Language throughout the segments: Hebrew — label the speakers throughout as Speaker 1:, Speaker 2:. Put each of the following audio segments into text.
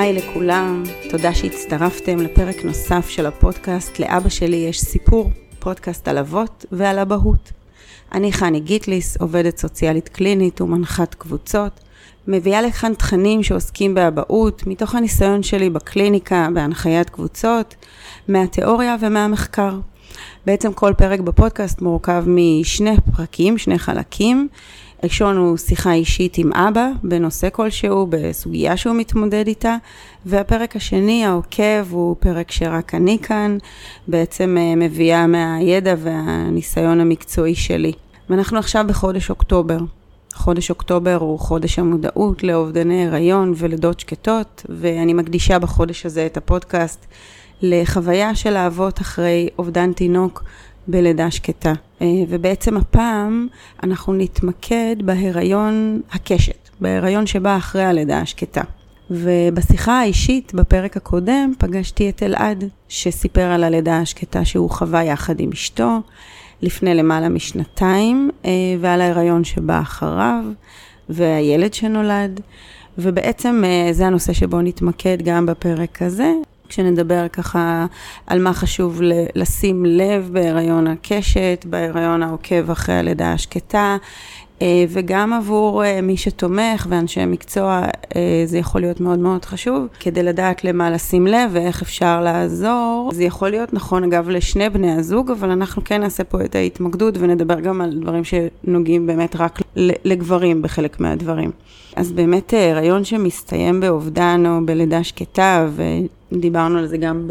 Speaker 1: היי לכולם, תודה שהצטרפתם לפרק נוסף של הפודקאסט "לאבא שלי יש סיפור", פודקאסט על אבות ועל אבהות. אני חני גיטליס, עובדת סוציאלית קלינית ומנחת קבוצות. מביאה לכאן תכנים שעוסקים באבהות, מתוך הניסיון שלי בקליניקה, בהנחיית קבוצות, מהתיאוריה ומהמחקר. בעצם כל פרק בפודקאסט מורכב משני פרקים, שני חלקים. ראשון הוא שיחה אישית עם אבא בנושא כלשהו, בסוגיה שהוא מתמודד איתה, והפרק השני, העוקב, הוא פרק שרק אני כאן, בעצם אה, מביאה מהידע והניסיון המקצועי שלי. ואנחנו עכשיו בחודש אוקטובר. חודש אוקטובר הוא חודש המודעות לאובדני הריון ולידות שקטות, ואני מקדישה בחודש הזה את הפודקאסט לחוויה של האבות אחרי אובדן תינוק בלידה שקטה. אה, ובעצם הפעם אנחנו נתמקד בהיריון הקשת, בהיריון שבא אחרי הלידה השקטה. ובשיחה האישית בפרק הקודם פגשתי את אלעד, שסיפר על הלידה השקטה שהוא חווה יחד עם אשתו לפני למעלה משנתיים, אה, ועל ההיריון שבא אחריו, והילד שנולד. ובעצם אה, זה הנושא שבו נתמקד גם בפרק הזה, כשנדבר ככה על מה חשוב לשים לב בהיריון הקשת, בהיריון העוקב אחרי הלידה השקטה, אה, וגם עבור אה, מי שתומך ואנשי מקצוע אה, זה יכול להיות מאוד מאוד חשוב, כדי לדעת למה לשים לב ואיך אפשר לעזור. זה יכול להיות נכון אגב לשני בני הזוג, אבל אנחנו כן נעשה פה את ההתמקדות ונדבר גם על דברים שנוגעים באמת רק לגברים בחלק מהדברים. אז באמת הריון שמסתיים באובדן או בלידה שקטה, ודיברנו על זה גם.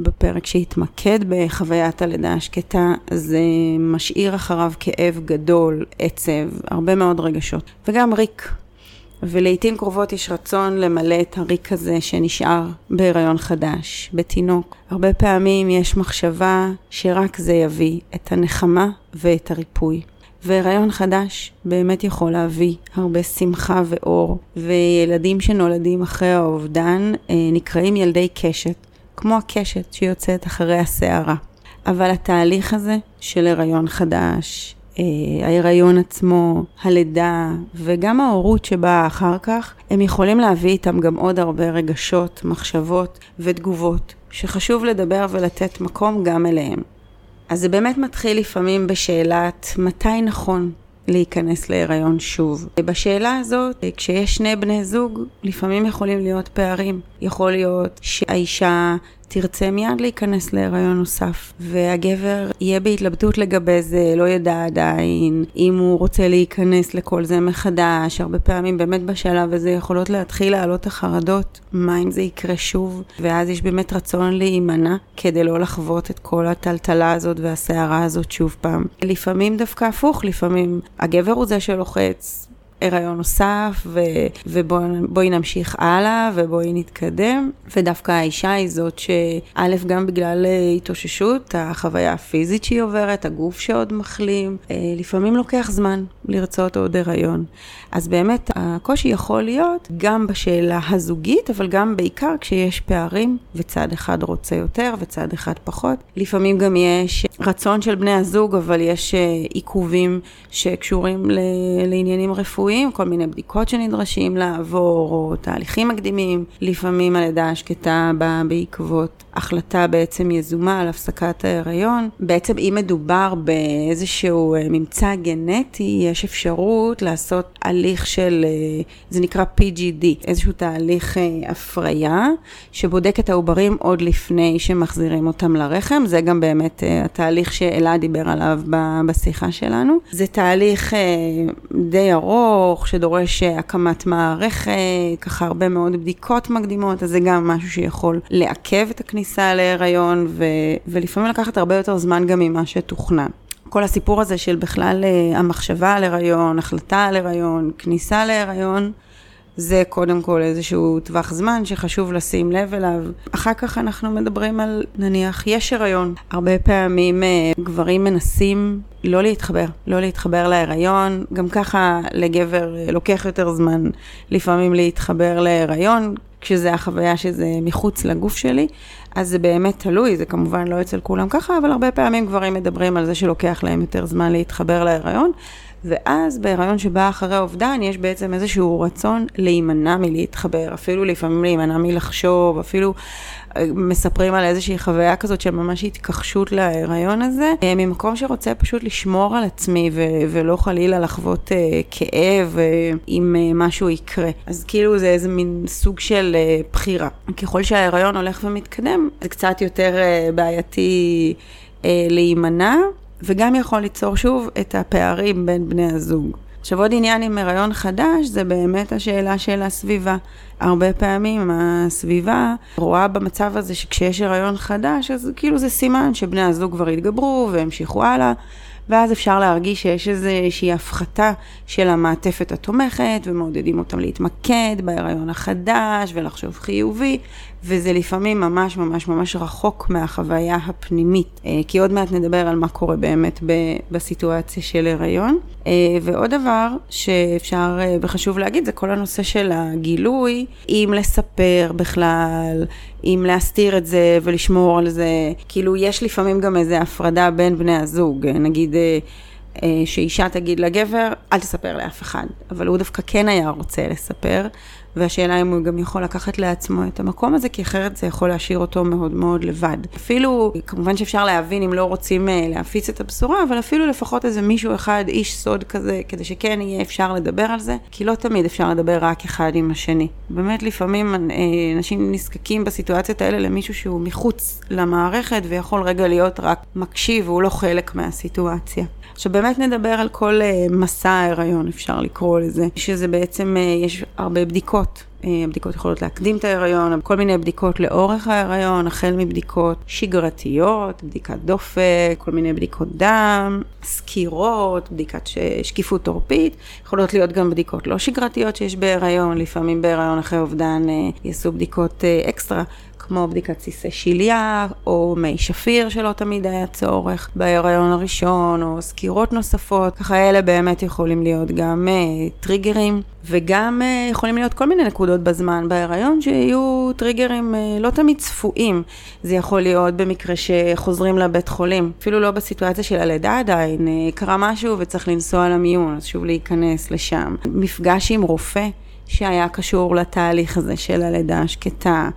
Speaker 1: בפרק שהתמקד בחוויית הלידה השקטה, זה משאיר אחריו כאב גדול, עצב, הרבה מאוד רגשות, וגם ריק. ולעיתים קרובות יש רצון למלא את הריק הזה שנשאר בהיריון חדש, בתינוק. הרבה פעמים יש מחשבה שרק זה יביא את הנחמה ואת הריפוי. והיריון חדש באמת יכול להביא הרבה שמחה ואור, וילדים שנולדים אחרי האובדן אה, נקראים ילדי קשת, כמו הקשת שיוצאת אחרי הסערה. אבל התהליך הזה של הריון חדש, אה, ההיריון עצמו, הלידה וגם ההורות שבאה אחר כך, הם יכולים להביא איתם גם עוד הרבה רגשות, מחשבות ותגובות, שחשוב לדבר ולתת מקום גם אליהם. אז זה באמת מתחיל לפעמים בשאלת מתי נכון להיכנס להיריון שוב. בשאלה הזאת, כשיש שני בני זוג, לפעמים יכולים להיות פערים. יכול להיות שהאישה תרצה מיד להיכנס להיריון נוסף, והגבר יהיה בהתלבטות לגבי זה, לא ידע עדיין אם הוא רוצה להיכנס לכל זה מחדש. הרבה פעמים באמת בשלב הזה יכולות להתחיל לעלות החרדות, מה אם זה יקרה שוב, ואז יש באמת רצון להימנע כדי לא לחוות את כל הטלטלה הזאת והסערה הזאת שוב פעם. לפעמים דווקא הפוך, לפעמים הגבר הוא זה שלוחץ, הריון נוסף, ובואי נמשיך הלאה, ובואי נתקדם. ודווקא האישה היא זאת שא', גם בגלל התאוששות, החוויה הפיזית שהיא עוברת, הגוף שעוד מחלים, אה, לפעמים לוקח זמן לרצות עוד הריון. אז באמת הקושי יכול להיות גם בשאלה הזוגית, אבל גם בעיקר כשיש פערים, וצד אחד רוצה יותר וצד אחד פחות. לפעמים גם יש רצון של בני הזוג, אבל יש אה, עיכובים שקשורים לעניינים רפואיים. כל מיני בדיקות שנדרשים לעבור, או תהליכים מקדימים. לפעמים הלידה השקטה באה בעקבות החלטה בעצם יזומה על הפסקת ההיריון. בעצם אם מדובר באיזשהו אה, ממצא גנטי, יש אפשרות לעשות הליך של, אה, זה נקרא PGD, איזשהו תהליך אה, הפריה, שבודק את העוברים עוד לפני שמחזירים אותם לרחם. זה גם באמת התהליך שאלעד דיבר עליו בשיחה שלנו. זה תהליך די ארוך. שדורש אה, הקמת מערכת, ככה הרבה מאוד בדיקות מקדימות, אז זה גם משהו שיכול לעכב את הכניסה להיריון, ו- ולפעמים לקחת הרבה יותר זמן גם ממה שתוכנן. כל הסיפור הזה של בכלל אה, המחשבה על הריון, החלטה על הריון, כניסה להיריון, זה קודם כל איזשהו טווח זמן שחשוב לשים לב אליו. אחר כך אנחנו מדברים על, נניח, יש הריון. הרבה פעמים אה, גברים מנסים לא להתחבר, לא להתחבר להיריון. גם ככה לגבר אה, לוקח יותר זמן לפעמים להתחבר להיריון, כשזה החוויה שזה מחוץ לגוף שלי. אז זה באמת תלוי, זה כמובן לא אצל כולם ככה, אבל הרבה פעמים גברים מדברים על זה שלוקח להם יותר זמן להתחבר להיריון. ואז בהיריון שבא אחרי האובדן, יש בעצם איזשהו רצון להימנע מלהתחבר, אפילו לפעמים להימנע מלחשוב, אפילו מספרים על איזושהי חוויה כזאת של ממש התכחשות להיריון הזה, אה, ממקום שרוצה פשוט לשמור על עצמי ו- ולא חלילה לחוות uh, כאב uh, אם uh, משהו יקרה. אז כאילו זה איזה מין סוג של uh, בחירה. ככל שההיריון הולך ומתקדם, זה קצת יותר uh, בעייתי uh, להימנע. וגם יכול ליצור שוב את הפערים בין בני הזוג. עכשיו עוד עניין עם הריון חדש זה באמת השאלה של הסביבה. הרבה פעמים הסביבה רואה במצב הזה שכשיש הריון חדש אז כאילו זה סימן שבני הזוג כבר התגברו והמשיכו הלאה ואז אפשר להרגיש שיש איזושהי הפחתה של המעטפת התומכת, ומעודדים אותם להתמקד בהיריון החדש ולחשוב חיובי, וזה לפעמים ממש ממש ממש רחוק מהחוויה הפנימית. אה, כי עוד מעט נדבר על מה קורה באמת בסיטואציה של הריון. אה, ועוד דבר שאפשר אה, וחשוב להגיד, זה כל הנושא של הגילוי, אם לספר בכלל, אם להסתיר את זה ולשמור על זה. כאילו, יש לפעמים גם איזו הפרדה בין בני הזוג. נגיד... שאישה תגיד לגבר, אל תספר לאף אחד. אבל הוא דווקא כן היה רוצה לספר, והשאלה אם הוא גם יכול לקחת לעצמו את המקום הזה, כי אחרת זה יכול להשאיר אותו מאוד מאוד לבד. אפילו, כמובן שאפשר להבין אם לא רוצים אה, להפיץ את הבשורה, אבל אפילו לפחות איזה מישהו אחד, איש סוד כזה, כדי שכן יהיה אפשר לדבר על זה, כי לא תמיד אפשר לדבר רק אחד עם השני. באמת לפעמים אה, אנשים נזקקים בסיטואציות האלה למישהו שהוא מחוץ למערכת ויכול רגע להיות רק מקשיב, והוא לא חלק מהסיטואציה. עכשיו באמת נדבר על כל uh, מסע ההיריון, אפשר לקרוא לזה, שזה בעצם, יש הרבה בדיקות. Uh, הבדיקות יכולות להקדים את ההיריון, כל מיני בדיקות לאורך ההיריון, החל מבדיקות שגרתיות, בדיקת דופק, כל מיני בדיקות דם, סקירות, בדיקת ש... שקיפות עורפית, יכולות להיות גם בדיקות לא שגרתיות שיש בהיריון, לפעמים בהיריון אחרי אובדן uh, יעשו בדיקות uh, אקסטרה. כמו בדיקת סיסי שליה, או מי שפיר שלא תמיד היה צורך בהיריון הראשון, או סקירות נוספות. ככה אלה באמת יכולים להיות גם uh, טריגרים, וגם uh, יכולים להיות כל מיני נקודות בזמן בהיריון שיהיו טריגרים uh, לא תמיד צפויים. זה יכול להיות במקרה שחוזרים לבית חולים, אפילו לא בסיטואציה של הלידה עדיין, uh, קרה משהו וצריך לנסוע למיון, אז שוב להיכנס לשם. מפגש עם רופא. שהיה קשור לתהליך הזה של הלידה השקטה,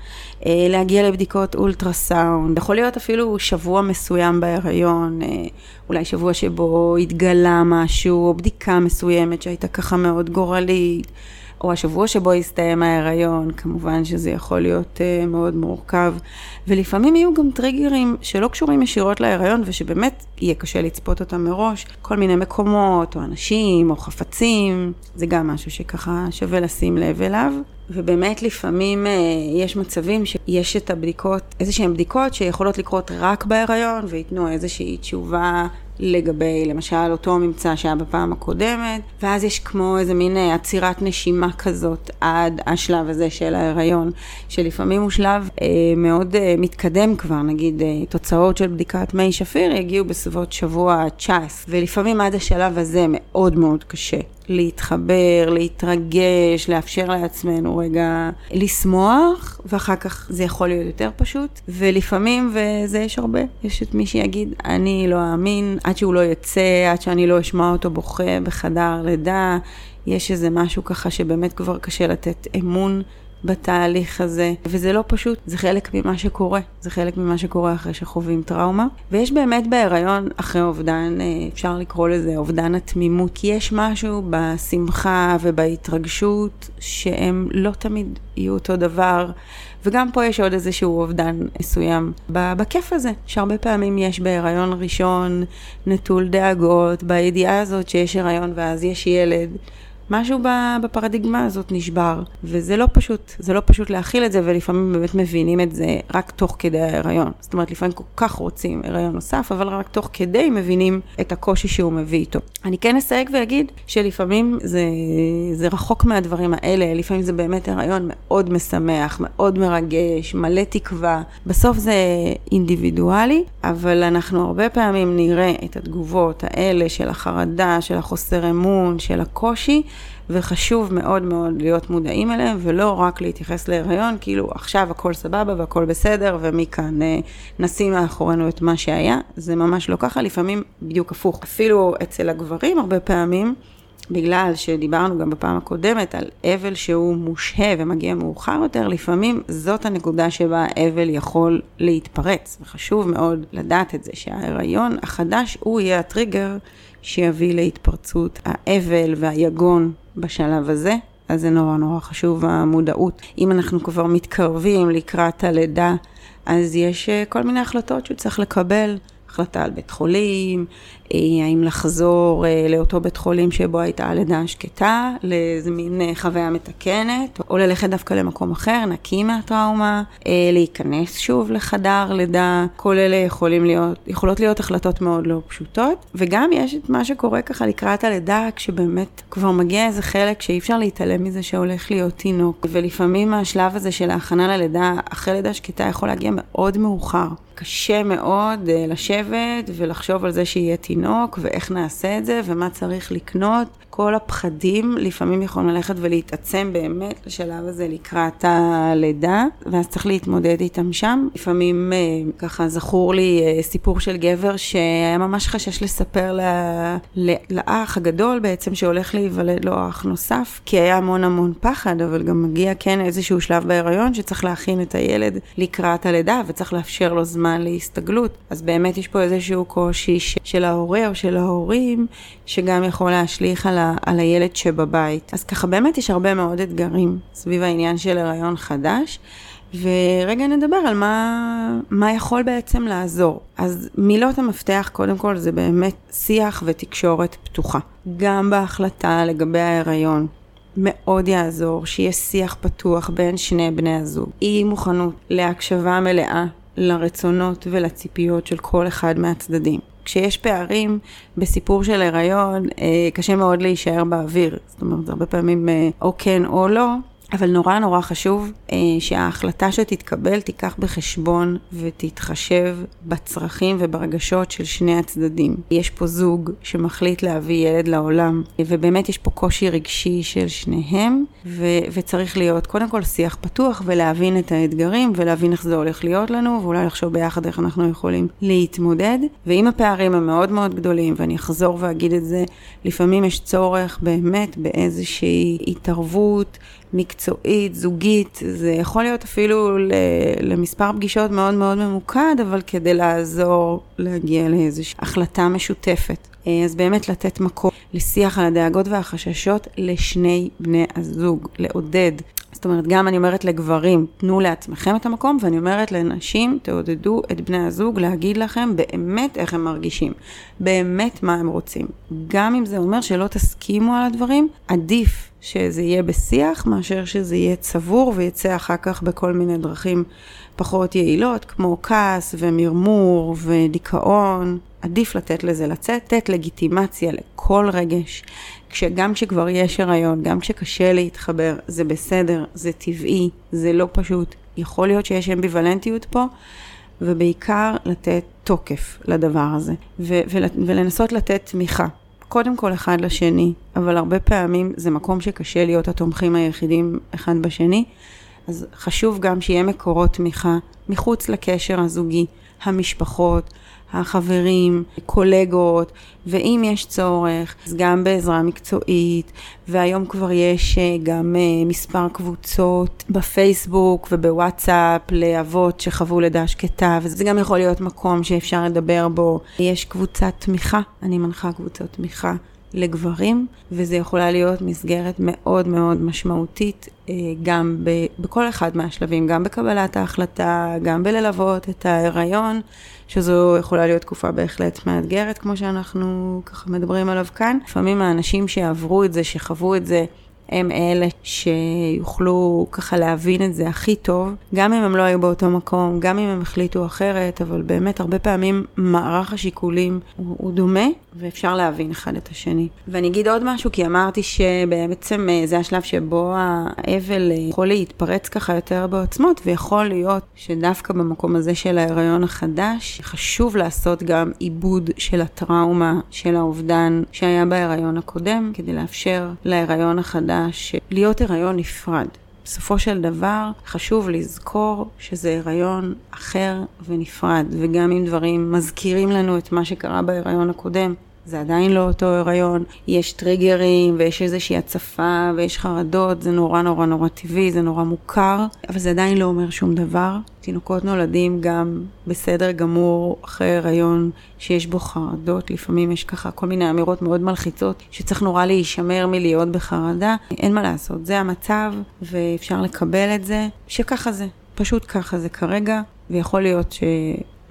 Speaker 1: אה, להגיע לבדיקות אולטרסאונד, יכול להיות אפילו שבוע מסוים בהיריון, אה, אולי שבוע שבו התגלה משהו, או בדיקה מסוימת שהייתה ככה מאוד גורלית. או השבוע שבו יסתיים ההיריון, כמובן שזה יכול להיות uh, מאוד מורכב. ולפעמים יהיו גם טריגרים שלא קשורים ישירות להיריון ושבאמת יהיה קשה לצפות אותם מראש. כל מיני מקומות, או אנשים, או חפצים, זה גם משהו שככה שווה לשים לב אליו. ובאמת לפעמים uh, יש מצבים שיש את הבדיקות, איזה שהן בדיקות שיכולות לקרות רק בהיריון וייתנו איזושהי תשובה לגבי למשל אותו ממצא שהיה בפעם הקודמת, ואז יש כמו איזה מין אה, עצירת נשימה כזאת עד השלב הזה של ההיריון, שלפעמים הוא שלב אה, מאוד אה, מתקדם כבר, נגיד אה, תוצאות של בדיקת מי שפיר יגיעו בסביבות שבוע 19, ולפעמים עד השלב הזה מאוד מאוד קשה. להתחבר, להתרגש, לאפשר לעצמנו רגע לשמוח, ואחר כך זה יכול להיות יותר פשוט. ולפעמים, וזה יש הרבה, יש את מי שיגיד, אני לא אאמין, עד שהוא לא יצא, עד שאני לא אשמע אותו בוכה בחדר לידה, יש איזה משהו ככה שבאמת כבר קשה לתת אמון בתהליך הזה, וזה לא פשוט, זה חלק ממה שקורה, זה חלק ממה שקורה אחרי שחווים טראומה. ויש באמת בהיריון אחרי אובדן, אה, אפשר לקרוא לזה אובדן התמימות, כי יש משהו בשמחה ובהתרגשות שהם לא תמיד יהיו אותו דבר. וגם פה יש עוד איזשהו אובדן מסוים בכיף הזה, שהרבה פעמים יש בהיריון ראשון נטול דאגות, בידיעה הזאת שיש הריון ואז יש ילד. משהו בפרדיגמה הזאת נשבר, וזה לא פשוט, זה לא פשוט להכיל את זה, ולפעמים באמת מבינים את זה רק תוך כדי ההיריון. זאת אומרת, לפעמים כל כך רוצים הריון נוסף, אבל רק תוך כדי מבינים את הקושי שהוא מביא איתו. אני כן אסייג ואגיד שלפעמים זה, זה רחוק מהדברים האלה, לפעמים זה באמת הריון מאוד משמח, מאוד מרגש, מלא תקווה. בסוף זה אינדיבידואלי, אבל אנחנו הרבה פעמים נראה את התגובות האלה של החרדה, של החוסר אמון, של הקושי. וחשוב מאוד מאוד להיות מודעים אליהם, ולא רק להתייחס להיריון, כאילו עכשיו הכל סבבה והכל בסדר, ומכאן אה, נשים מאחורינו את מה שהיה, זה ממש לא ככה, לפעמים בדיוק הפוך. אפילו אצל הגברים הרבה פעמים, בגלל שדיברנו גם בפעם הקודמת על אבל שהוא מושהה ומגיע מאוחר יותר, לפעמים זאת הנקודה שבה האבל יכול להתפרץ. וחשוב מאוד לדעת את זה, שההיריון החדש הוא יהיה הטריגר שיביא להתפרצות האבל והיגון בשלב הזה. אז זה נורא נורא חשוב המודעות. אם אנחנו כבר מתקרבים לקראת הלידה, אז יש אה, כל מיני החלטות שהוא צריך לקבל. החלטה על בית חולים, אה, האם לחזור אה, לאותו בית חולים שבו הייתה הלידה השקטה, לאיזה מין אה, חוויה מתקנת, או ללכת דווקא למקום אחר, נקי מהטראומה, להיכנס שוב לחדר לידה, כל אלה יכולים להיות, יכולות להיות החלטות מאוד לא פשוטות, וגם יש את מה שקורה ככה לקראת הלידה, כשבאמת כבר מגיע איזה חלק שאי אפשר להתעלם מזה שהולך להיות תינוק, ולפעמים השלב הזה של ההכנה ללידה, אחרי לידה שקטה יכול להגיע מאוד מאוחר. קשה מאוד לשבת ולחשוב על זה שיהיה תינוק. תינוק ואיך נעשה את זה ומה צריך לקנות. כל הפחדים לפעמים יכולים ללכת ולהתעצם באמת לשלב הזה לקראת הלידה, ואז צריך להתמודד איתם שם. לפעמים אה, ככה זכור לי אה, סיפור של גבר שהיה ממש חשש לספר לה, לאח הגדול בעצם שהולך להיוולד לו אח נוסף, כי היה המון המון פחד, אבל גם מגיע כן איזשהו שלב בהיריון שצריך להכין את הילד לקראת הלידה וצריך לאפשר לו זמן להסתגלות. אז באמת יש פה איזשהו קושי של ההורה או של ההורים, שגם יכול להשליך על, ה, על הילד שבבית. אז ככה באמת יש הרבה מאוד אתגרים סביב העניין של הריון חדש. ורגע נדבר על מה, מה יכול בעצם לעזור. אז מילות המפתח, קודם כל, זה באמת שיח ותקשורת פתוחה. גם בהחלטה לגבי ההיריון. מאוד יעזור שיהיה שיח פתוח בין שני בני הזוג. אי מוכנות להקשבה מלאה לרצונות ולציפיות של כל אחד מהצדדים. כשיש פערים בסיפור של הריון, אה, קשה מאוד להישאר באוויר. זאת אומרת, הרבה פעמים אה, או כן או לא, אבל נורא נורא חשוב אה, שההחלטה שתתקבל תיקח בחשבון ותתחשב בצרכים וברגשות של שני הצדדים. יש פה זוג שמחליט להביא ילד לעולם, ובאמת יש פה קושי רגשי של שניהם, ו- וצריך להיות קודם כל שיח פתוח ולהבין את האתגרים ולהבין איך זה הולך להיות לנו, ואולי לחשוב ביחד איך אנחנו יכולים להתמודד. ואם הפערים הם מאוד מאוד גדולים, ואני אחזור ואגיד את זה, לפעמים יש צורך באמת באיזושהי התערבות. מקצועית, זוגית, זה יכול להיות אפילו למספר פגישות מאוד מאוד ממוקד, אבל כדי לעזור להגיע לאיזושהי החלטה משותפת. אה, אז באמת לתת מקום לשיח על הדאגות והחששות לשני בני הזוג, לעודד. זאת אומרת, גם אני אומרת לגברים, תנו לעצמכם את המקום, ואני אומרת לנשים, תעודדו את בני הזוג להגיד לכם באמת איך הם מרגישים, באמת מה הם רוצים. גם אם זה אומר שלא תסכימו על הדברים, עדיף שזה יהיה בשיח מאשר שזה יהיה צבור ויצא אחר כך בכל מיני דרכים פחות יעילות, כמו כעס ומרמור ודיכאון. עדיף לתת לזה לצאת, לתת לגיטימציה לכל רגש. כשגם כשכבר יש הריון, גם כשקשה להתחבר, זה בסדר, זה טבעי, זה לא פשוט. יכול להיות שיש אמביוולנטיות פה, ובעיקר לתת תוקף לדבר הזה, ו- ולנסות לתת תמיכה. קודם כל אחד לשני, אבל הרבה פעמים זה מקום שקשה להיות התומכים היחידים אחד בשני, אז חשוב גם שיהיה מקורות תמיכה מחוץ לקשר הזוגי, המשפחות, החברים, קולגות, ואם יש צורך, אז גם בעזרה מקצועית, והיום כבר יש אה, גם אה, מספר קבוצות בפייסבוק ובוואטסאפ לאבות שחוו לידה שקטה, וזה גם יכול להיות מקום שאפשר לדבר בו. יש קבוצת תמיכה, אני מנחה קבוצות תמיכה. לגברים, וזה יכולה להיות מסגרת מאוד מאוד משמעותית אה, גם בכל אחד מהשלבים, גם בקבלת ההחלטה, גם בללוות את ההיריון, שזו יכולה להיות תקופה בהחלט מאתגרת, כמו שאנחנו ככה מדברים עליו כאן. לפעמים האנשים שעברו את זה, שחוו את זה, הם אלה שיוכלו ככה להבין את זה הכי טוב, גם אם הם לא היו באותו מקום, גם אם הם החליטו אחרת, אבל באמת הרבה פעמים מערך השיקולים הוא, הוא דומה, ואפשר להבין אחד את השני. ואני אגיד עוד משהו, כי אמרתי שבעצם אה, זה השלב שבו האבל אה, יכול להתפרץ ככה יותר בעוצמות, ויכול להיות שדווקא במקום הזה של ההיריון החדש, חשוב לעשות גם עיבוד של הטראומה, של האובדן שהיה בהיריון הקודם, כדי לאפשר להיריון החדש להיות הריון נפרד. בסופו של דבר חשוב לזכור שזה הריון אחר ונפרד, וגם אם דברים מזכירים לנו את מה שקרה בהיריון הקודם, זה עדיין לא אותו הריון, יש טריגרים ויש איזושהי הצפה ויש חרדות, זה נורא נורא נורא טבעי, זה נורא מוכר, אבל זה עדיין לא אומר שום דבר. תינוקות נולדים גם בסדר גמור אחרי הריון שיש בו חרדות, לפעמים יש ככה כל מיני אמירות מאוד מלחיצות שצריך נורא להישמר מלהיות בחרדה, אין מה לעשות, זה המצב ואפשר לקבל את זה, שככה זה, פשוט ככה זה כרגע, ויכול להיות ש...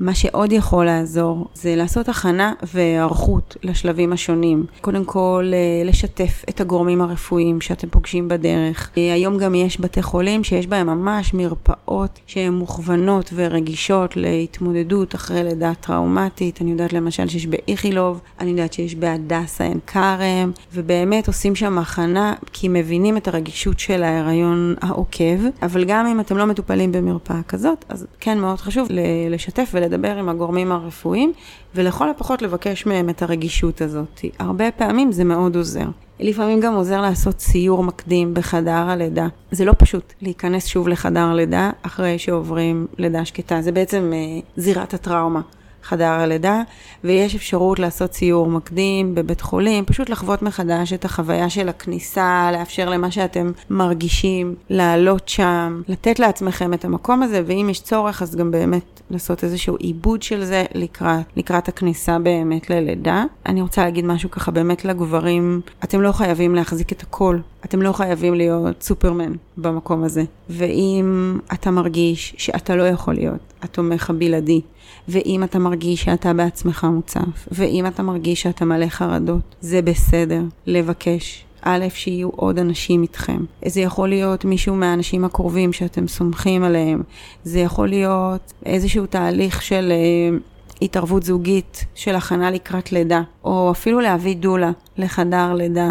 Speaker 1: מה שעוד יכול לעזור זה לעשות הכנה והיערכות לשלבים השונים. קודם כל, אה, לשתף את הגורמים הרפואיים שאתם פוגשים בדרך. אה, היום גם יש בתי חולים שיש בהם ממש מרפאות שהן מוכוונות ורגישות להתמודדות אחרי לידה טראומטית. אני יודעת למשל שיש באיכילוב, אני יודעת שיש בהדסה עין כרם, ובאמת עושים שם הכנה כי מבינים את הרגישות של ההיריון העוקב. אבל גם אם אתם לא מטופלים במרפאה כזאת, אז כן מאוד חשוב לשתף ול... לדבר עם הגורמים הרפואיים, ולכל הפחות לבקש מהם את הרגישות הזאת. הרבה פעמים זה מאוד עוזר. לפעמים גם עוזר לעשות סיור מקדים בחדר הלידה. זה לא פשוט להיכנס שוב לחדר לידה אחרי שעוברים לידה שקטה. זה בעצם אה, זירת הטראומה. חדר הלידה, ויש אפשרות לעשות סיור מקדים בבית חולים, פשוט לחוות מחדש את החוויה של הכניסה, לאפשר למה שאתם מרגישים, לעלות שם, לתת לעצמכם את המקום הזה, ואם יש צורך אז גם באמת לעשות איזשהו עיבוד של זה לקראת, לקראת הכניסה באמת ללידה. אני רוצה להגיד משהו ככה באמת לגברים, אתם לא חייבים להחזיק את הכל, אתם לא חייבים להיות סופרמן במקום הזה. ואם אתה מרגיש שאתה לא יכול להיות התומך הבלעדי, ואם אתה מרגיש שאתה בעצמך מוצף, ואם אתה מרגיש שאתה מלא חרדות, זה בסדר לבקש. א', שיהיו עוד אנשים איתכם. זה יכול להיות מישהו מהאנשים הקרובים שאתם סומכים עליהם. זה יכול להיות איזשהו תהליך של אה, התערבות זוגית, של הכנה לקראת לידה, או אפילו להביא דולה לחדר לידה.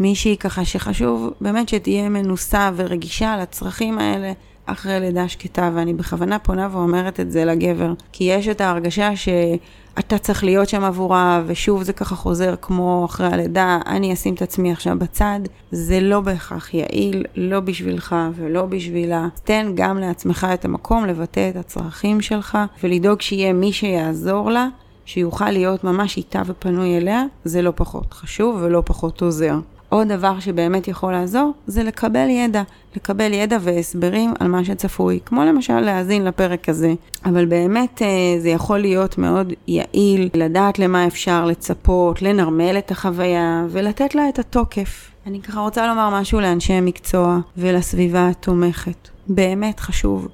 Speaker 1: מישהי ככה שחשוב באמת שתהיה מנוסה ורגישה לצרכים האלה אחרי לידה שקטה, ואני בכוונה פונה ואומרת את זה לגבר, כי יש את ההרגשה שאתה צריך להיות שם עבורה, ושוב זה ככה חוזר כמו אחרי הלידה, אני אשים את עצמי עכשיו בצד, זה לא בהכרח יעיל, לא בשבילך ולא בשבילה. תן גם לעצמך את המקום לבטא את הצרכים שלך, ולדאוג שיהיה מי שיעזור לה. שיוכל להיות ממש איתה ופנוי אליה, זה לא פחות חשוב ולא פחות עוזר. עוד דבר שבאמת יכול לעזור, זה לקבל ידע. לקבל ידע והסברים על מה שצפוי, כמו למשל להאזין לפרק הזה. אבל באמת אה, זה יכול להיות מאוד יעיל לדעת למה אפשר לצפות, לנרמל את החוויה ולתת לה את התוקף. אני ככה רוצה לומר משהו לאנשי מקצוע ולסביבה התומכת. באמת חשוב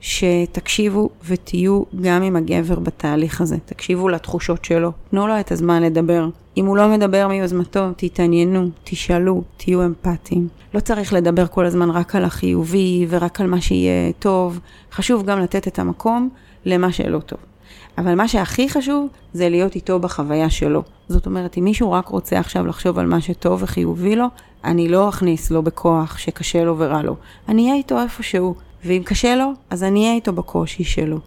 Speaker 1: שתקשיבו ותהיו גם עם הגבר בתהליך הזה. תקשיבו לתחושות שלו, תנו לו את הזמן לדבר. אם הוא לא מדבר מיוזמתו, תתעניינו, תשאלו, תהיו אמפתיים. לא צריך לדבר כל הזמן רק על החיובי ורק על מה שיהיה טוב, חשוב גם לתת את המקום למה שלא טוב. אבל מה שהכי חשוב זה להיות איתו בחוויה שלו. זאת אומרת, אם מישהו רק רוצה עכשיו לחשוב על מה שטוב וחיובי לו, אני לא אכניס לו בכוח שקשה לו ורע לו. אני אהיה איתו איפה שהוא. ואם קשה לו, אז אני אהיה איתו בקושי שלו.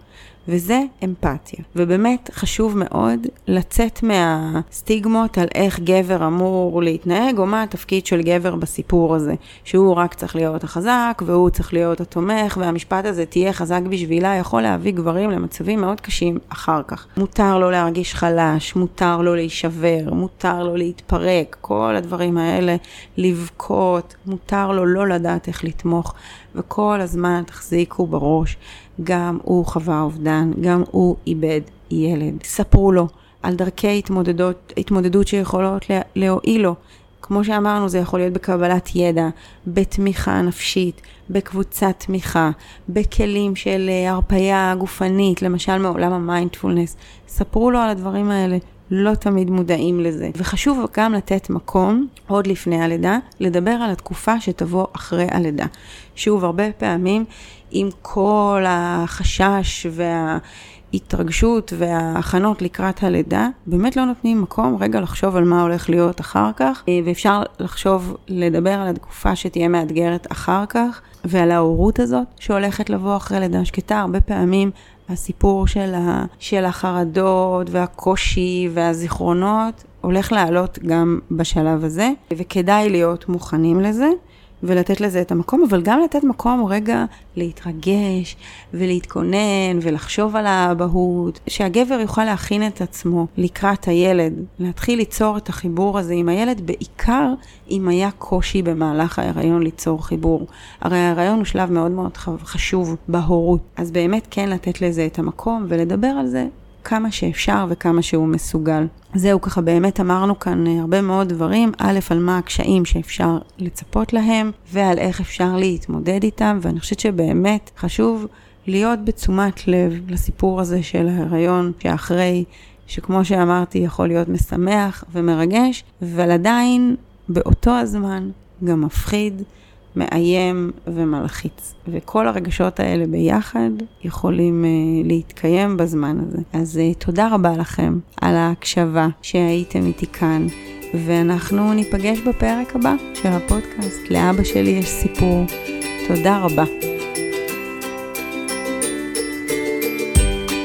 Speaker 1: וזה אמפתיה. ובאמת חשוב מאוד לצאת מהסטיגמות על איך גבר אמור להתנהג, או מה התפקיד של גבר בסיפור הזה. שהוא רק צריך להיות החזק, והוא צריך להיות התומך, והמשפט הזה תהיה חזק בשבילה, יכול להביא גברים למצבים מאוד קשים אחר כך. מותר לו להרגיש חלש, מותר לו להישבר, מותר לו להתפרק, כל הדברים האלה, לבכות, מותר לו לא לדעת איך לתמוך. וכל הזמן תחזיקו בראש, גם הוא חווה אובדן, גם הוא איבד ילד. ספרו לו על דרכי התמודדות, התמודדות שיכולות להועיל לו. כמו שאמרנו, זה יכול להיות בקבלת ידע, בתמיכה נפשית, בקבוצת תמיכה, בכלים של אה, הרפייה גופנית, למשל מעולם המיינדפולנס. ספרו לו על הדברים האלה, לא תמיד מודעים לזה. וחשוב גם לתת מקום, עוד לפני הלידה, לדבר על התקופה שתבוא אחרי הלידה. שוב, הרבה פעמים עם כל החשש וה... ההתרגשות וההכנות לקראת הלידה, באמת לא נותנים מקום רגע לחשוב על מה הולך להיות אחר כך, אה, ואפשר לחשוב, לדבר על התקופה שתהיה מאתגרת אחר כך, ועל ההורות הזאת שהולכת לבוא אחרי לידה שקטה. הרבה פעמים הסיפור של, ה, של החרדות והקושי והזיכרונות הולך לעלות גם בשלב הזה, וכדאי להיות מוכנים לזה. ולתת לזה את המקום, אבל גם לתת מקום רגע להתרגש ולהתכונן ולחשוב על האבהות, שהגבר יוכל להכין את עצמו לקראת הילד, להתחיל ליצור את החיבור הזה עם הילד, בעיקר אם היה קושי במהלך ההיריון ליצור חיבור. הרי ההיריון הוא שלב מאוד מאוד חשוב בהורות, אז באמת כן לתת לזה את המקום ולדבר על זה כמה שאפשר וכמה שהוא מסוגל. זהו, ככה באמת אמרנו כאן אה, הרבה מאוד דברים, א', על מה הקשיים שאפשר לצפות להם, ועל איך אפשר להתמודד איתם, ואני חושבת שבאמת חשוב להיות בתשומת לב לסיפור הזה של ההיריון שאחרי, שכמו שאמרתי, יכול להיות משמח ומרגש, אבל עדיין באותו הזמן גם מפחיד. מאיים ומלחיץ. וכל הרגשות האלה ביחד יכולים uh, להתקיים בזמן הזה. אז uh, תודה רבה לכם על ההקשבה שהייתם איתי כאן, ואנחנו ניפגש בפרק הבא של הפודקאסט. לאבא שלי יש סיפור. תודה רבה.